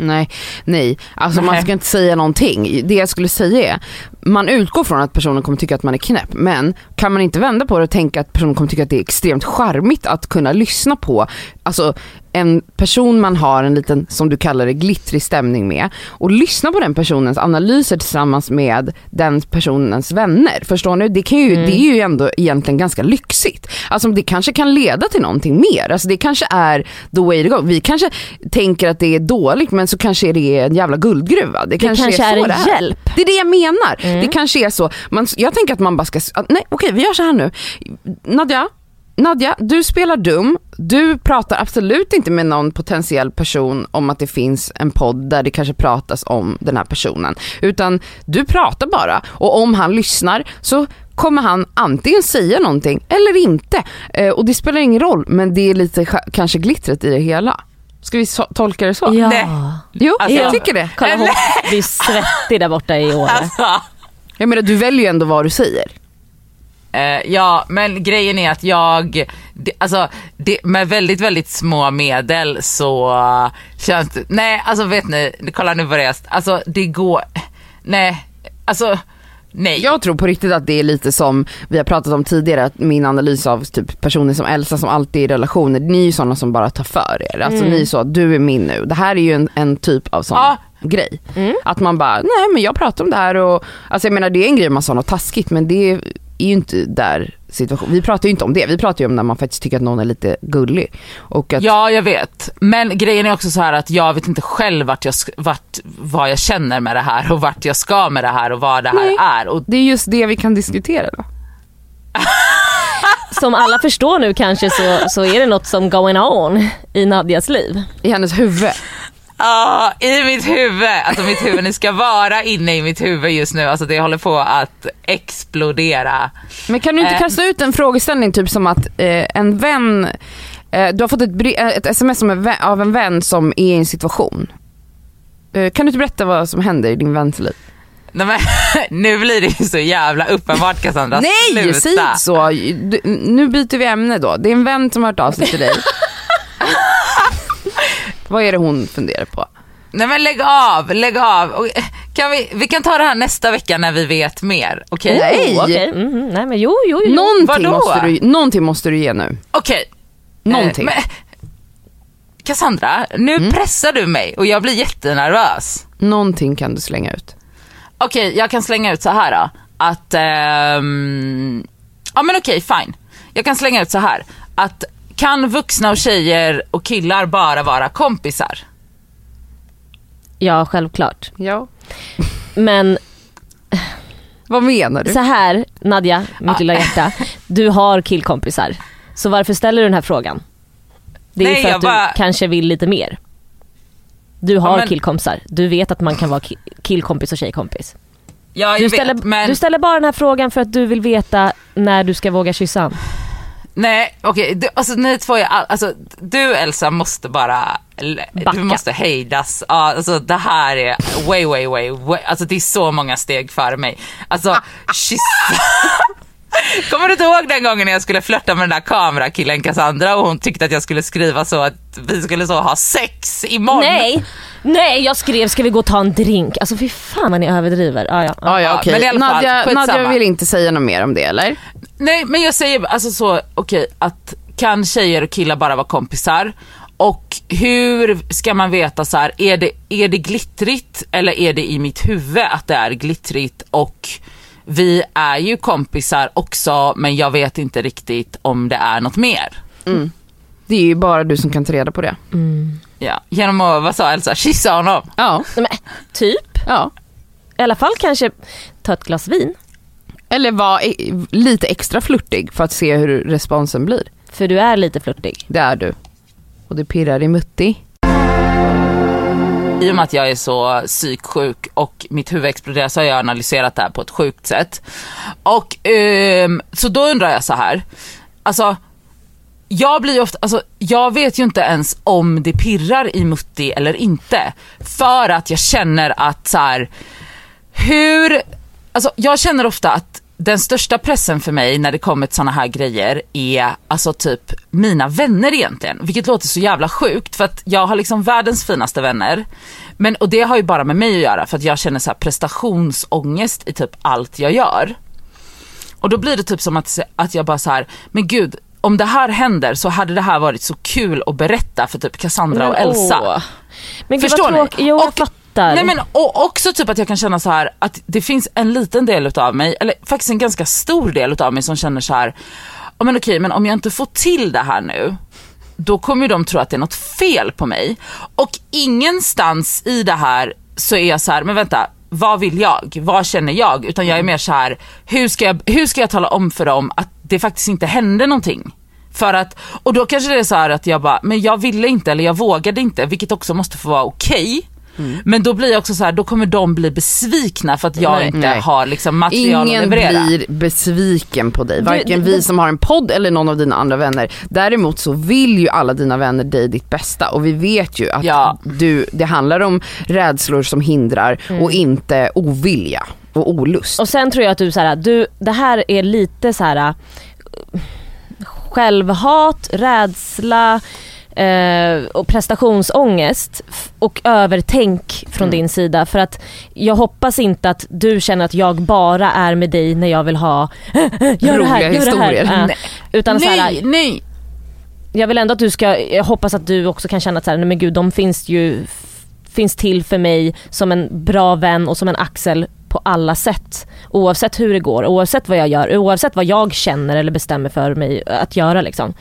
Nej, nej. Alltså man Nej. ska inte säga någonting. Det jag skulle säga är, man utgår från att personen kommer tycka att man är knäpp, men kan man inte vända på det och tänka att personen kommer tycka att det är extremt charmigt att kunna lyssna på, alltså en person man har en liten, som du kallar det, glittrig stämning med och lyssna på den personens analyser tillsammans med den personens vänner. Förstår ni? Det, kan ju, det är ju ändå egentligen ganska lyxigt. Alltså det kanske kan leda till någonting mer. Alltså det kanske är the way to go. Vi kanske tänker att det är dåligt men så kanske det är en jävla guldgruva. Det, Det kanske, är, så en det är. hjälp. Det är det jag menar. Det kanske är så. Man, jag tänker att man bara ska, nej okej vi gör så här nu. Nadja, Nadja, du spelar dum. Du pratar absolut inte med någon potentiell person om att det finns en podd där det kanske pratas om den här personen. Utan du pratar bara och om han lyssnar så kommer han antingen säga någonting eller inte. Eh, och det spelar ingen roll men det är lite kanske glittret i det hela. Ska vi så- tolka det så? Ja. Nej. Jo, Alltså- jag tycker det. Kolla hon blir svettig där borta i Åre. Alltså, Jag menar du väljer ju ändå vad du säger. Eh, ja, men grejen är att jag, det, alltså det, med väldigt, väldigt små medel så känns det, nej alltså vet ni, kolla nu börjar jag, alltså det går, nej, alltså nej. Jag tror på riktigt att det är lite som vi har pratat om tidigare, att min analys av typ personer som Elsa som alltid är i relationer, ni är ju sådana som bara tar för er. Alltså ni är så, du är min nu. Det här är ju en, en typ av sån Ja. grej. Att man bara, nej men jag pratar om det här och, alltså jag menar det är en grej man sa något taskigt men det är ju inte där situation. Vi pratar ju inte om det, vi pratar ju om när man faktiskt tycker att någon är lite gullig. Och att, Ja, jag vet. Men grejen är också så här att jag vet inte själv vart jag, vart, vad jag känner med det här och vart jag ska med det här och vad det här Nej. är. Och det är just det vi kan diskutera då. Som alla förstår nu kanske så, så är det något som going on i Nadjas liv. I hennes huvud. Ja, i mitt huvud. Alltså mitt huvud, ni ska vara inne i mitt huvud just nu. Alltså det håller på att explodera. Men kan du inte Eh. kasta ut en frågeställning typ som att eh, en vän, eh, du har fått ett, eh, ett sms som en vän, av en vän som är i en situation. Eh, kan du inte berätta vad som händer i din väns liv? Nej, men, nu blir det ju så jävla uppenbart Cassandra. Nej, Sluta. säg inte så. Du, nu byter vi ämne då. Det är en vän som har hört av sig till dig. vad är det hon funderar på? Nej men lägg av, lägg av. Eh, Kan vi, vi kan ta det här nästa vecka när vi vet mer. Okej? Nej. Oh, okej. Mhm, nej men jo, jo, jo. Någonting måste, du, någonting måste du ge nu. Okej. Någonting. Eh, men, Cassandra, nu Mm. pressar du mig och jag blir jättenervös. Någonting kan du slänga ut. Okej, jag kan slänga ut så här då. Att, ehm, ja men okej fine. Jag kan slänga ut så här. Att kan vuxna och tjejer och killar bara vara kompisar? Ja, självklart. Ja. Men Vad menar du? så här Nadja, mitt lilla hjärta. Du har killkompisar. Så varför ställer du den här frågan? Det är Nej, för jag att du bara- kanske vill lite mer. Du har men- killkompisar. Du vet att man kan vara ki- killkompis och tjejkompis. Ja jag Du vet ställer, men... du ställer bara den här frågan för att du vill veta när du ska våga kyssa han. Nej okej, du- alltså ni två är, all- alltså du Elsa måste bara, Backa. du måste hejdas. Ja, alltså det här är way way way, way alltså det är så många steg före mig. Alltså kyssa, Kommer du inte ihåg den gången när jag skulle flörta med den där kamerakillen Cassandra och hon tyckte att jag skulle skriva så att vi skulle så ha sex imorgon? Nej, nej jag skrev ska vi gå och ta en drink. Alltså fy fan vad ni överdriver. Ah, ja. Ja, ja, Ja, okej. men i alla fall, Nadja. Nadja vill inte säga något mer om det eller? Nej men jag säger alltså så, okej att kan tjejer och killar bara vara kompisar? Och hur ska man veta så här, är det, är det glittrigt eller är det i mitt huvud att det är glittrigt och vi är ju kompisar också men jag vet inte riktigt om det är något mer. Det är ju bara du som kan ta reda på det. Ja, genom att, vad sa Elsa, kyssa honom. Ja, Men, typ. ja. I alla fall kanske ta ett glas vin. Eller vara e- lite extra flörtig för att se hur responsen blir. För du är lite flörtig. Det är du. Och det pirrar i mutti. I och med att jag är så psyksjuk och mitt huvud exploderar så har jag analyserat det här på ett sjukt sätt. Och ehm, så då undrar jag så här. Alltså, jag blir ofta, alltså jag vet ju inte ens om det pirrar i mutti eller inte. För att jag känner att så här, hur, alltså jag känner ofta att den största pressen för mig när det kommer till såna här grejer är alltså typ mina vänner egentligen. Vilket låter så jävla sjukt för att jag har liksom världens finaste vänner. Men, och det har ju bara med mig att göra för att jag känner så här prestationsångest i typ allt jag gör. Och då blir det typ som att, att jag bara så här, men gud om det här händer så hade det här varit så kul att berätta för typ Cassandra och Men, Elsa. åh. Men gud Förstår ni? Jo jag Och- fattar. Nej men och också typ att jag kan känna så här att det finns en liten del utav mig, eller faktiskt en ganska stor del utav mig som känner så här, ja men okej men om jag inte får till det här nu, då kommer ju de tro att det är något fel på mig. Och ingenstans i det här så är jag så här, men vänta, vad vill jag? Vad känner jag? Utan jag är mer så här, hur ska jag, hur ska jag tala om för dem att det faktiskt inte hände någonting? För att, och då kanske det är så här att jag bara, men jag ville inte eller jag vågade inte, vilket också måste få vara okej. Men då blir jag också så här, då kommer de bli besvikna för att jag Nej. inte Nej. har liksom material att Ingen leverera. blir besviken på dig, varken du- vi som har en podd eller någon av dina andra vänner. Däremot så vill ju alla dina vänner dig ditt bästa och vi vet ju att Ja. du, det handlar om rädslor som hindrar och inte ovilja och olust. Och sen tror jag att du, så här, du det här är lite så här äh, självhat, rädsla eh, och prestationsångest och övertänk från Mm. din sida. För att jag hoppas inte att du känner att jag bara är med dig när jag vill ha gör det här, gör det här. Ja. Utan så här, Nej, nej. jag vill ändå att du ska, jag hoppas att du också kan känna att så här, nej men gud de finns ju finns till för mig som en bra vän och som en axel på alla sätt. Oavsett hur det går, oavsett vad jag gör, oavsett vad jag känner eller bestämmer för mig att göra liksom.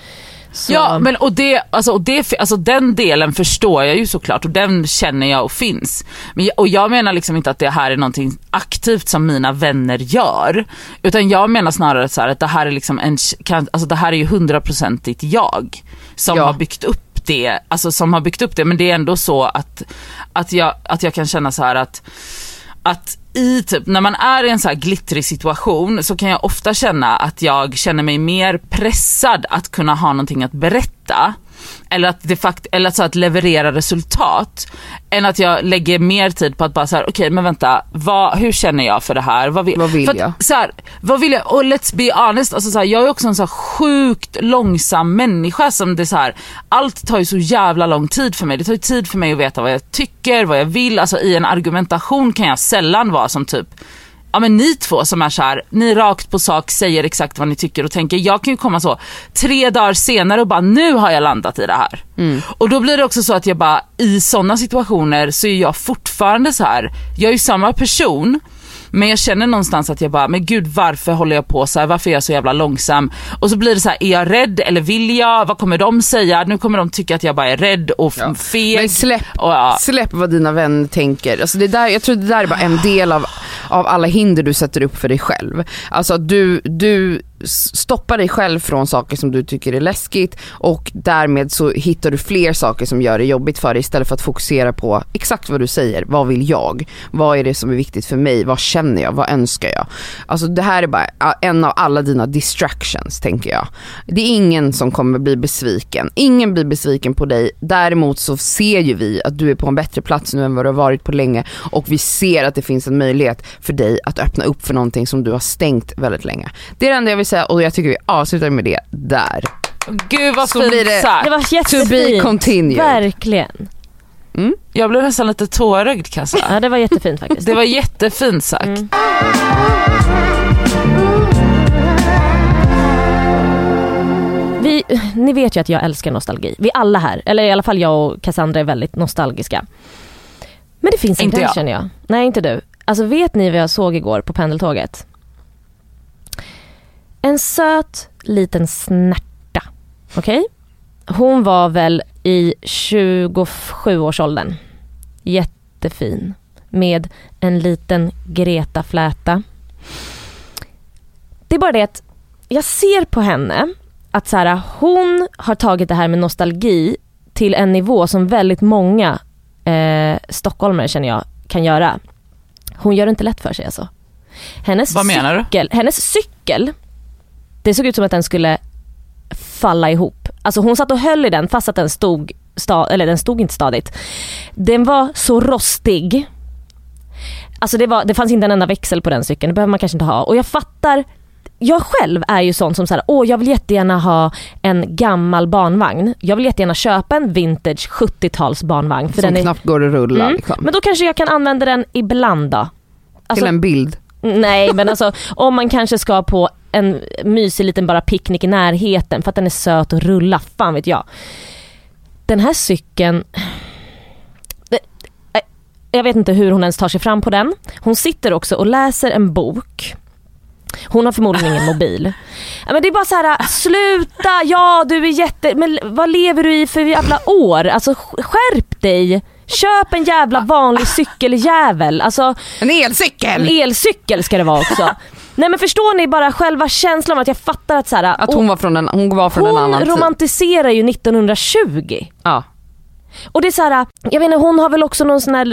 Så, Ja men och, det, alltså, och det, alltså den delen förstår jag ju såklart och den känner jag och finns. Men, och jag menar liksom inte att det här är någonting aktivt som mina vänner gör. Utan jag menar snarare så här att det här är liksom en, kan, alltså det här är ju hundraprocentigt jag som Ja. har byggt upp det, alltså som har byggt upp det men det är ändå så att, att, jag, att jag kan känna så här att att i typ, när man är i en så här glittrig situation så kan jag ofta känna att jag känner mig mer pressad att kunna ha någonting att berätta. Eller att, det fakt eller så att leverera resultat. Än att jag lägger mer tid på att bara så här: okej men vänta, vad, hur känner jag för det här? Vad vill, Vad vill att, jag? Så här, vad vill jag? Och let's be honest, alltså så här, jag är också en så sjukt långsam människa som det så här, allt tar ju så jävla lång tid för mig. Det tar ju tid för mig att veta vad jag tycker, vad jag vill. Alltså i en argumentation kan jag sällan vara som typ Ja men ni två som är så här, ni är rakt på sak, säger exakt vad ni tycker och tänker. Jag kan ju komma så tre dagar senare och bara nu har jag landat i det här. Och då blir det också så att jag bara i sådana situationer så är jag fortfarande så här. jag är ju samma person men jag känner någonstans att jag bara, men gud varför håller jag på så här? varför är jag så jävla långsam? Och så blir det så här, är jag rädd eller vill jag? Vad kommer de säga? Nu kommer de tycka att jag bara är rädd och Ja. feg. Men släpp, Och, ja. släpp vad dina vänner tänker. Alltså det där, jag tror det där är bara en del av, av alla hinder du sätter upp för dig själv. Alltså att du, du stoppa dig själv från saker som du tycker är läskigt och därmed så hittar du fler saker som gör det jobbigt för dig istället för att fokusera på exakt vad du säger. Vad vill jag? Vad är det som är viktigt för mig? Vad känner jag? Vad önskar jag? Alltså det här är bara en av alla dina distractions tänker jag. Det är ingen som kommer bli besviken. Ingen blir besviken på dig. Däremot så ser ju vi att du är på en bättre plats nu än vad du har varit på länge och vi ser att det finns en möjlighet för dig att öppna upp för någonting som du har stängt väldigt länge. Det är det enda jag vill säga och jag tycker vi avslutar med det där. Gud vad Så fint blir det- sagt. Det var To be jättefint. continued. Verkligen. Jag blev nästan lite tårögd kan jag säga. Ja, det var jättefint faktiskt. Det var jättefint sagt. Mm. Vi, ni vet ju att jag älskar nostalgi. Vi alla här, eller i alla fall jag och Cassandra är väldigt nostalgiska. Men det finns en Inte jag. känner jag. Nej inte du. Alltså vet ni vad jag såg igår på pendeltåget? En söt liten snärta. Okej? Hon var väl i 27-årsåldern. Jättefin. Med en liten Greta-fläta. Det är bara det att jag ser på henne att så här, hon har tagit det här med nostalgi till en nivå som väldigt många eh, stockholmare känner jag kan göra. Hon gör det inte lätt för sig alltså. Hennes Vad menar du? cykel, hennes cykel, det såg ut som att den skulle falla ihop. Alltså hon satt och höll i den fast att den stod, sta, eller den stod inte stadigt. Den var så rostig. Alltså det, var, det fanns inte en enda växel på den cykeln, det behöver man kanske inte ha. Och jag fattar, jag själv är ju sån som säger åh jag vill jättegärna ha en gammal barnvagn. Jag vill jättegärna köpa en vintage 70-tals barnvagn. För som den är, knappt går att rulla Mm, liksom. Men då kanske jag kan använda den ibland då. Alltså, Till en bild. Nej men alltså om man kanske ska på en mysig liten bara picknick i närheten för att den är söt och rulla, fan vet jag. Den här cykeln, eh, jag vet inte hur hon ens tar sig fram på den. Hon sitter också och läser en bok. Hon har förmodligen ingen mobil. Men det är bara så här: sluta, ja du är jätte, men vad lever du i för jävla år? Alltså sk- skärp dig. Köp en jävla vanlig cykeljävel. Alltså En elcykel! en elcykel ska det vara också. Nej men förstår ni bara själva känslan av att jag fattar att så här, Att hon var från en, hon var från en hon annan tid. romantiserar ju 1920. Ja. Och det är så här, jag vet inte, hon har väl också någon sån här,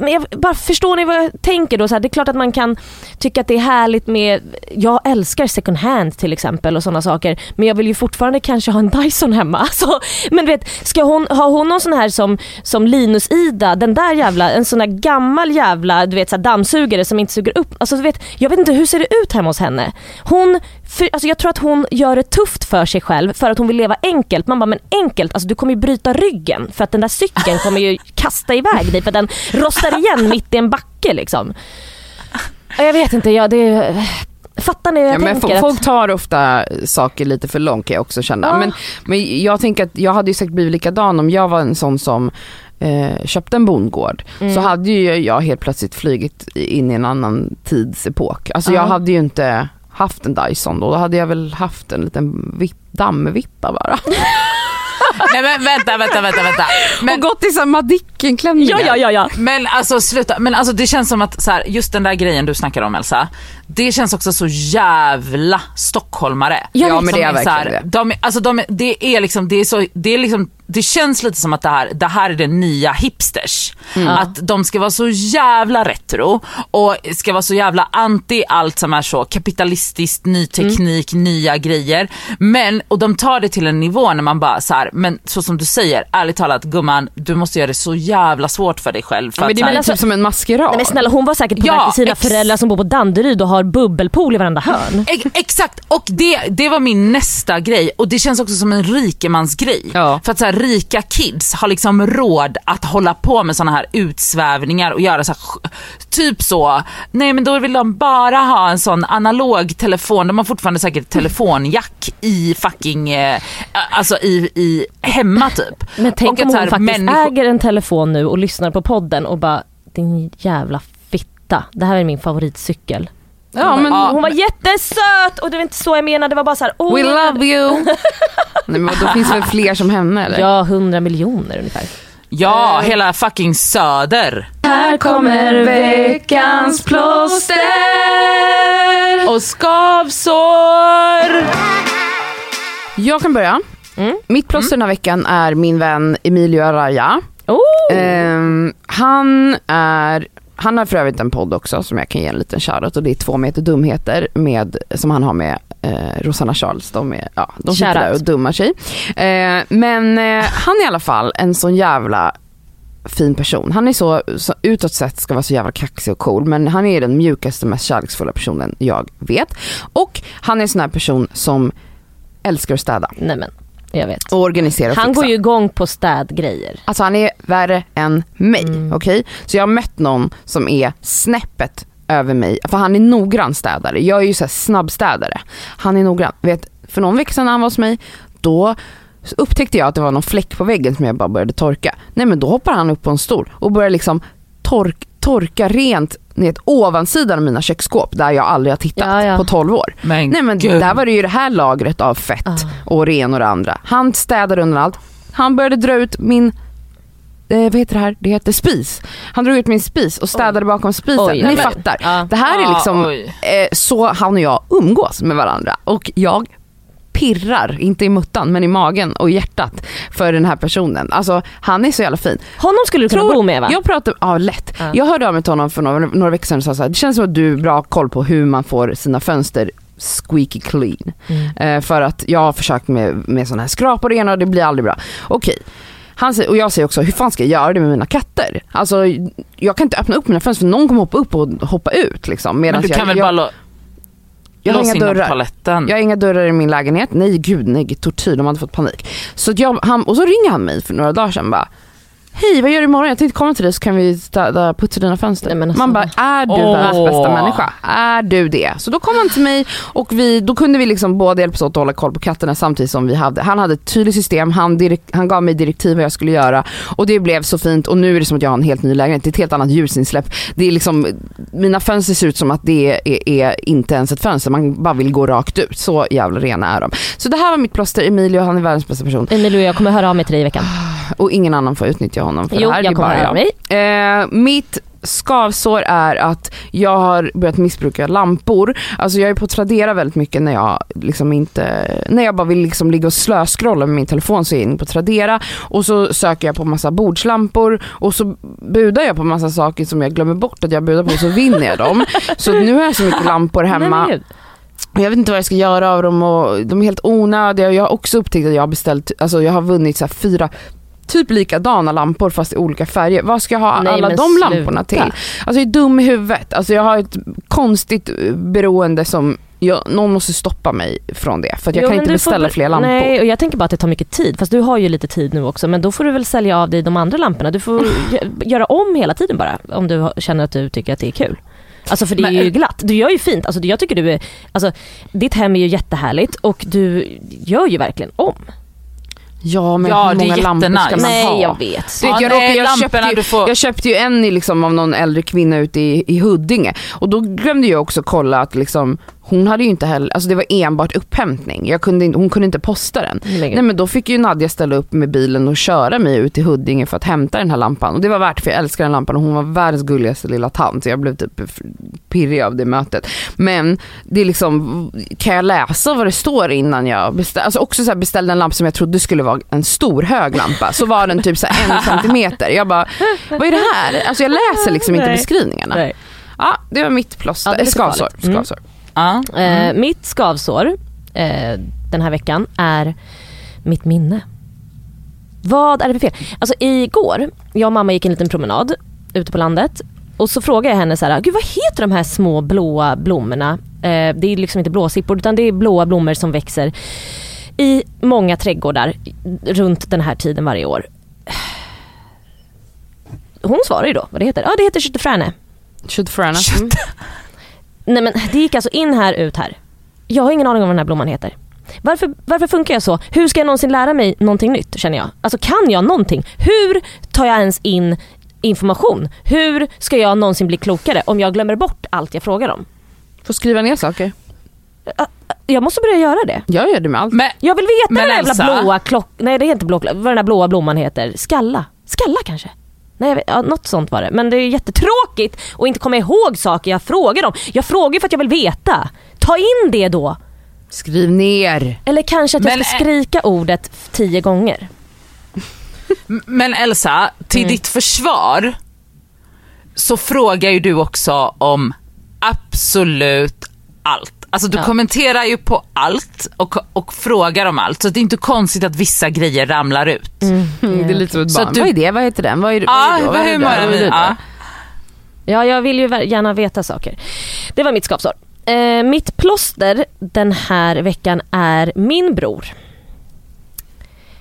men jag, bara förstår ni vad jag tänker då? Så här, det är klart att man kan tycka att det är härligt med, jag älskar second hand till exempel och sådana saker, men jag vill ju fortfarande kanske ha en Dyson hemma. Alltså, men du vet, ska hon, har hon någon sån här som, som Linus-Ida, den där jävla, en sån här gammal jävla du vet, så här, dammsugare som inte suger upp, alltså du vet, jag vet inte hur ser det ut hemma hos henne? Hon, för, alltså jag tror att hon gör det tufft för sig själv för att hon vill leva enkelt. Man bara, men enkelt, alltså du kommer ju bryta ryggen för att den där cykeln kommer ju kasta iväg dig för den rostar igen mitt i en backe liksom. Ja, Jag vet inte, jag, det, fattar ni hur jag Ja, men tänker? folk tar ofta saker lite för långt kan jag också känna. Ja. Men, men jag tänker att jag hade ju säkert blivit likadan om jag var en sån som eh, köpte en bondgård. Mm. Så hade ju jag helt plötsligt flugit in i en annan tidsepok. Alltså jag Ja. hade ju inte haft en Dyson då, då hade jag väl haft en liten vipp, dammvippa bara. Nej men vänta, vänta, vänta. vänta. Men, och gått i såhär Madicken-klänningar. Ja, ja, ja, ja. men alltså sluta, men alltså det känns som att så här, just den där grejen du snackar om Elsa, det känns också så jävla stockholmare. Ja, men det är Som så här, verkligen det. de, är- alltså de, är- det är liksom, det är så, det är liksom, det känns lite som att det här, det här är det nya hipsters. Mm. Att de ska vara så jävla retro och ska vara så jävla anti allt som är så kapitalistiskt, ny teknik, nya grejer. Men, och de tar det till en nivå när man bara så här, men så som du säger, ärligt talat gumman, du måste göra det så jävla svårt för dig själv. För Men att, det här, blir typ som en maskerad. Nej, men snälla hon var säkert på Ja, väg till sina ex- föräldrar som bor på Danderyd och har bubbelpool i varenda hörn. Ex- Exakt, och det, det var min nästa grej och det känns också som en rikemansgrej. Ja. För att så här, rika kids har liksom råd att hålla på med såna här utsvävningar och göra så här, typ så, nej men då vill de bara ha en sån analog telefon, de har fortfarande säkert telefonjack i fucking, eh, alltså i, i hemma typ. Men tänk Och om hon här, faktiskt människor- äger en telefon nu och lyssnar på podden och bara din jävla fitta, det här är min favoritcykel. Ja, men Ja. Hon var jättesöt och det var inte så jag menade, det var bara så här, oh, we love you. Nej, men då finns det väl fler som henne eller? Ja, 100 miljoner ungefär. Ja, hela fucking söder. Här kommer veckans plåster. och skavsår. Jag kan börja. Mm. Mitt plåster den här veckan är min vän Emilio Araya. Oh. Ehm, han är han har för övrigt en podd också som jag kan ge en liten shoutout och det är två meter dumheter med, som han har med eh, Rosanna Charles. De, är, ja, de sitter där och dummar sig. Eh, men eh, han är i alla fall en sån jävla fin person. Han är så, så utåt sett ska vara så jävla kaxig och cool men han är den mjukaste, mest kärleksfulla personen jag vet. Och han är en sån här person som älskar att städa Nej men, jag vet. och organisera och Han fixa. går ju igång på städgrejer. Alltså han är värre än mig, Mm. okej? Så jag har mött någon som är snäppet över mig, för han är noggrann städare. Jag är ju så snabbstädare. Han är noggrann. Vet, för någon vecka sedan när han var hos mig, då upptäckte jag att det var någon fläck på väggen som jag bara började torka. Nej men då hoppar han upp på en stol och börjar liksom tork, torka rent ner ovansidan av mina köksskåp där jag aldrig har tittat Ja, ja. på 12 år. Men, Nej men gud. där var det ju det här lagret av fett Ah. och ena och det andra. Han städade under allt. Han började dra ut min eh, vad heter det här? Det heter spis. Han drog ut min spis och städade bakom spisen. Oj, Ni fattar. Ja. Det här är Ja, liksom oj. eh, så han och jag umgås med varandra. Och jag pirrar, inte i muttan men i magen och hjärtat för den här personen. Alltså han är så jävla fin. Honom skulle du kunna Tror- bo med va? Jag pratade, ja lätt. Ja. Jag hörde av mig till honom för några, några veckor sedan och sa så här, det känns som att du har bra koll på hur man får sina fönster squeaky clean. Mm. Eh, för att jag har försökt med, med sådana här skrapor ena och det blir aldrig bra. Okej. Han säger, och jag säger också, hur fan ska jag göra det med mina katter? Alltså jag kan inte öppna upp mina fönster för någon kommer hoppa upp och hoppa ut liksom. Men du kan jag, väl jag, bara jag har inga dörrar. Jag har inga dörrar i min lägenhet. Nej gud, nej tortyr, de hade fått panik. Så jag, han, och så ringer han mig för några dagar sedan bara Hej vad gör du imorgon? Jag tänkte komma till dig så kan vi städa, putsa dina fönster. Nej, alltså. Man bara, är du Åh. världens bästa människa? Är du det? Så då kom han till mig och vi, då kunde vi liksom båda hjälpas åt att hålla koll på katterna samtidigt som vi hade, han hade ett tydligt system, han, han gav mig direktiv vad jag skulle göra och det blev så fint och nu är det som att jag har en helt ny lägenhet, det är ett helt annat ljusinsläpp. Det är liksom, mina fönster ser ut som att det är, är inte ens ett fönster, man bara vill gå rakt ut. Så jävla rena är de. Så det här var mitt plåster, Emilio han är världens bästa person Emilio jag kommer höra av mig till dig i veckan. och ingen annan får utnyttja honom för Jo, det här. jag det är kommer bara jag. Eh, mitt skavsår är att jag har börjat missbruka lampor. Alltså jag är på Tradera väldigt mycket när jag liksom inte, när jag bara vill liksom ligga och slöskrolla med min telefon så är jag inne på Tradera och så söker jag på massa bordslampor och så budar jag på massa saker som jag glömmer bort att jag budar på och så vinner jag dem. Så nu har jag så mycket lampor hemma. Jag vet inte vad jag ska göra av dem och de är helt onödiga. Jag har också upptäckt att jag har beställt, alltså jag har vunnit så fyra typ likadana lampor fast i olika färger. Vad ska jag ha Nej, alla de sluta. lamporna till? Alltså jag är dum i huvudet. Alltså jag har ett konstigt eh, beroende som, jag, någon måste stoppa mig från det. För att jag Jo, kan inte får beställa väl- fler lampor. Nej, och jag tänker bara att det tar mycket tid. Fast du har ju lite tid nu också. Men då får du väl sälja av dig de andra lamporna. Du får gö- göra om hela tiden bara. Om du känner att du tycker att det är kul. Alltså för det är Men- ju glatt. Du gör ju fint. Alltså jag tycker du är, alltså ditt hem är ju jättehärligt och du gör ju verkligen om. Ja men Ja, hur många lampor ska man jättenice. ha? Nej jag vet. Du vet, Ja, jag, nej, jag, köpte ju, du får- jag köpte ju en i liksom av någon äldre kvinna ute i, i Huddinge och då glömde jag också kolla att liksom, hon hade ju inte heller, alltså det var enbart upphämtning. Jag kunde, inte- hon kunde inte posta den. Nej men då fick ju Nadja ställa upp med bilen och köra mig ut till Huddinge för att hämta den här lampan. Och det var värt för jag älskar den lampan och hon var världens gulligaste lilla tant så jag blev typ pirrig av det mötet. Men det är liksom, kan jag läsa vad det står innan jag beställde? Alltså också så beställde en lampa som jag trodde skulle vara en stor hög lampa. Så var den typ så en centimeter. Jag bara, vad är det här? Alltså jag läser liksom inte Nej. beskrivningarna. Nej. Ja, det var mitt plåster, Ja, skavsår. farligt. Mm. Skavsår. Ja. Eh, mitt skavsår eh, den här veckan är mitt minne. Vad är det för fel? Alltså igår, jag och mamma gick en liten promenad ute på landet och så frågade jag henne så här, Gud, vad heter de här små blåa blommorna? Eh, det är liksom inte blåsippor utan det är blåa blommor som växer i många trädgårdar runt den här tiden varje år. Hon svarar ju då vad det heter. Ja det heter köttefräne. Köttfröna. Mm. Nej men det gick alltså in här, ut här. Jag har ingen aning om vad den här blomman heter. Varför, varför funkar jag så? Hur ska jag någonsin lära mig någonting nytt känner jag? Alltså kan jag någonting? Hur tar jag ens in information? Hur ska jag någonsin bli klokare om jag glömmer bort allt jag frågar om? Får skriva ner saker. Jag måste börja göra det. Jag gör det med allt. Men, Jag vill veta vad den jävla Elsa? blåa klock... Nej det heter inte blå, vad den där blåa blomman heter. Skalla. Skalla kanske? Nej, vet, ja, något sånt var det. Men det är jättetråkigt att inte komma ihåg saker jag frågar om. Jag frågar för att jag vill veta. Ta in det då. Skriv ner. Eller kanske att jag Men, ska skrika ordet tio gånger. Men Elsa, till Mm. ditt försvar så frågar ju du också om absolut allt. Alltså du Ja. kommenterar ju på allt och, och frågar om allt. Så det är inte konstigt att vissa grejer ramlar ut. Mm, det är lite som ett Så barn. att du- Vad är det? Vad heter den? Vad är, Ja, vad är det då? vad är är det Ja. Ja, jag vill ju gärna veta saker. Det var mitt skavsår. Eh, mitt plåster den här veckan är min bror.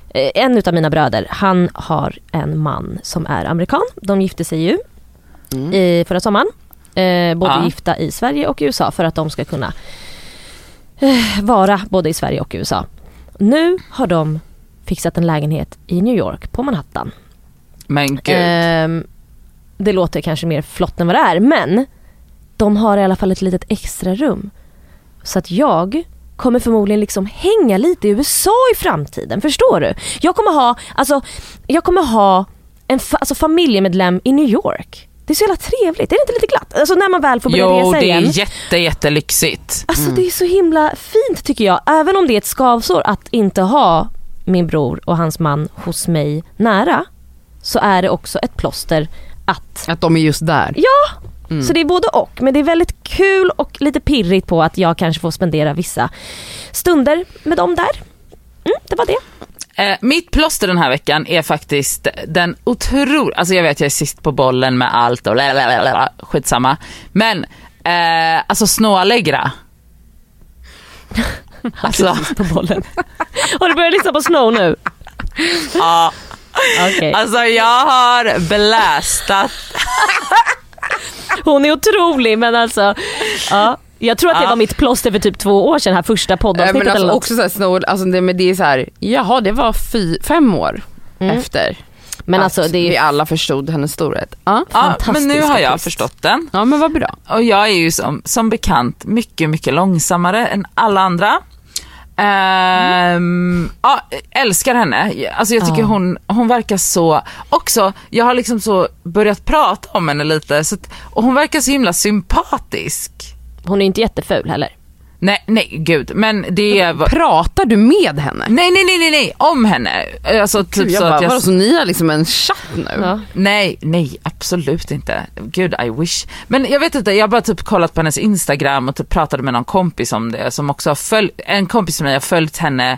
Eh, en utav mina bröder, han har en man som är amerikan. De gifte sig ju Mm. i förra sommaren. Eh, både Ja. gifta i Sverige och USA för att de ska kunna eh, vara både i Sverige och USA. Nu har de fixat en lägenhet i New York på Manhattan. Men gud. Ehm, det låter kanske mer flott än vad det är men de har i alla fall ett litet extra rum. Så att jag kommer förmodligen liksom hänga lite i USA i framtiden. Förstår du? Jag kommer ha, alltså, jag kommer ha en fa- alltså, familjemedlem i New York. Det är så jävla trevligt. Är det inte lite glatt? Alltså när man väl får börja jo, resa det igen. är jätte, jättelyxigt. Alltså det är så himla fint tycker jag. Även om det är ett skavsår att inte ha min bror och hans man hos mig nära. Så är det också ett plåster att Att de är just där. Ja, Mm. så det är både och. Men det är väldigt kul och lite pirrigt på att jag kanske får spendera vissa stunder med dem där. Mm, det var det. Eh, mitt plåster den här veckan är faktiskt den otroligt, alltså jag vet jag är sist på bollen med allt och lalalala, skitsamma. Men eh, alltså Snåalegra. Alltså, På bollen. Har du börjat lyssna på Snow nu? ja, Okej. alltså jag har blästat. Hon är otrolig men alltså, ja. Jag tror att det Ja. var mitt plåster för typ två år sedan, här första Eh, poddavsnittet Men alltså eller något. också såhär alltså det, men det är så här, jaha det var fy, fem år Mm. efter Men att alltså det vi är alla förstod hennes storhet. Ja, Ja, men nu har jag artist. förstått den. ja men vad bra. Och jag är ju som, som bekant mycket, mycket långsammare än alla andra. Ehm, ja, älskar henne. Alltså jag tycker Ja. hon, hon verkar så, också, jag har liksom så börjat prata om henne lite så att, och hon verkar så himla sympatisk. Hon är inte jätteful heller. Nej, nej gud, men det är... Pratar du med henne? Nej, nej, nej, nej, nej, om henne. Alltså typ Gud, jag så bara, att jag... vadå, så ni har liksom en chatt nu? Ja. Nej, nej absolut inte. Gud I wish. Men jag vet inte, jag har bara typ kollat på hennes Instagram och typ pratade med någon kompis om det som också har följt, en kompis med mig har följt henne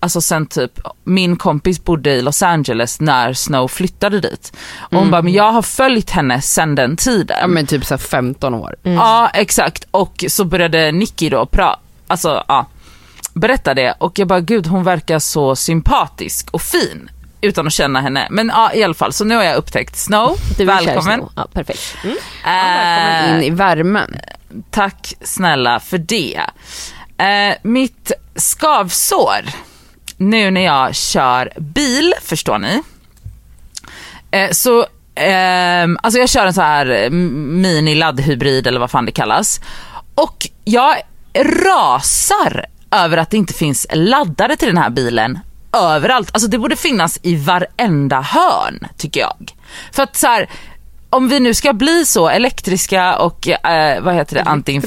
Alltså sen typ, min kompis bodde i Los Angeles när Snow flyttade dit. Och hon bara, men jag har följt henne sen den tiden. Ja men typ så här 15 år. Ja exakt och så började Nicky då prata, alltså ja, berätta det och jag bara gud hon verkar så sympatisk och fin utan att känna henne. Men ja i alla fall så nu har jag upptäckt Snow, Du välkommen. Snow. Ja, perfekt. Mm. Välkommen Eh, in i värmen. tack snälla för det. Eh, mitt skavsår nu när jag kör bil, förstår ni. Eh, så, eh, alltså jag kör en så här eh, mini laddhybrid eller vad fan det kallas. Och jag rasar över att det inte finns laddare till den här bilen överallt. Alltså det borde finnas i varenda hörn tycker jag. För att så här, om vi nu ska bli så elektriska och eh, vad heter det, anti...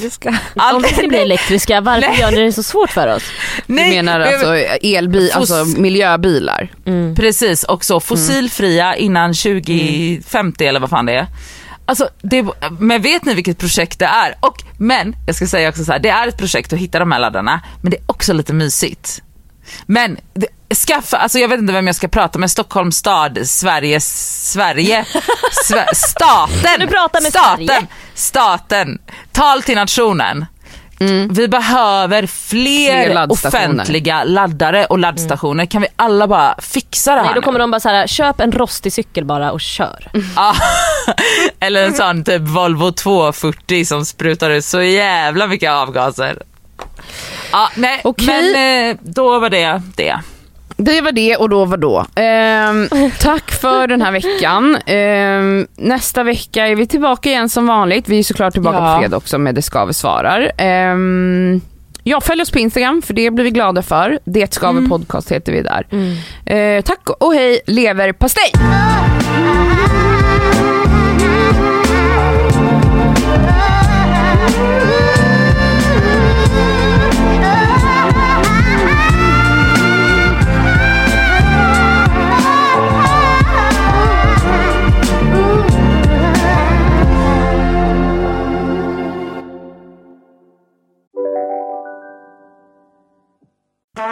Om vi ska bli elektriska, varför Nej. gör ni det så svårt för oss? Du menar men- alltså elbil, alltså miljöbilar? Precis, och så fossilfria innan 2050 eller vad fan det är. Alltså, det, men vet ni vilket projekt det är? Och, men, jag ska säga också så här, det är ett projekt att hitta de här laddarna, men det är också lite mysigt. Men skaffa, alltså jag vet inte vem jag ska prata med, Stockholms stad, Sverige, Sverige, Sve, staten, staten, Sverige? staten, tal till nationen. Vi behöver fler, Fler offentliga laddare och laddstationer. Kan vi alla bara fixa det här Nej, då kommer nu? de bara så här: köp en rostig cykel bara och kör. Eller en sån typ Volvo 240 som sprutar ut så jävla mycket avgaser. Ja, nej, Okej. men eh, då var det det. Det var det och då var då. Ehm, tack för den här veckan. Ehm, nästa vecka är vi tillbaka igen som vanligt. Vi är såklart tillbaka Ja. på fredag också med Det Skaver svarar. Ehm, ja, följ oss på Instagram för det blir vi glada för. Det Skaver podcast heter vi där. Eh, tack och hej leverpastej! Ah, ah, ah,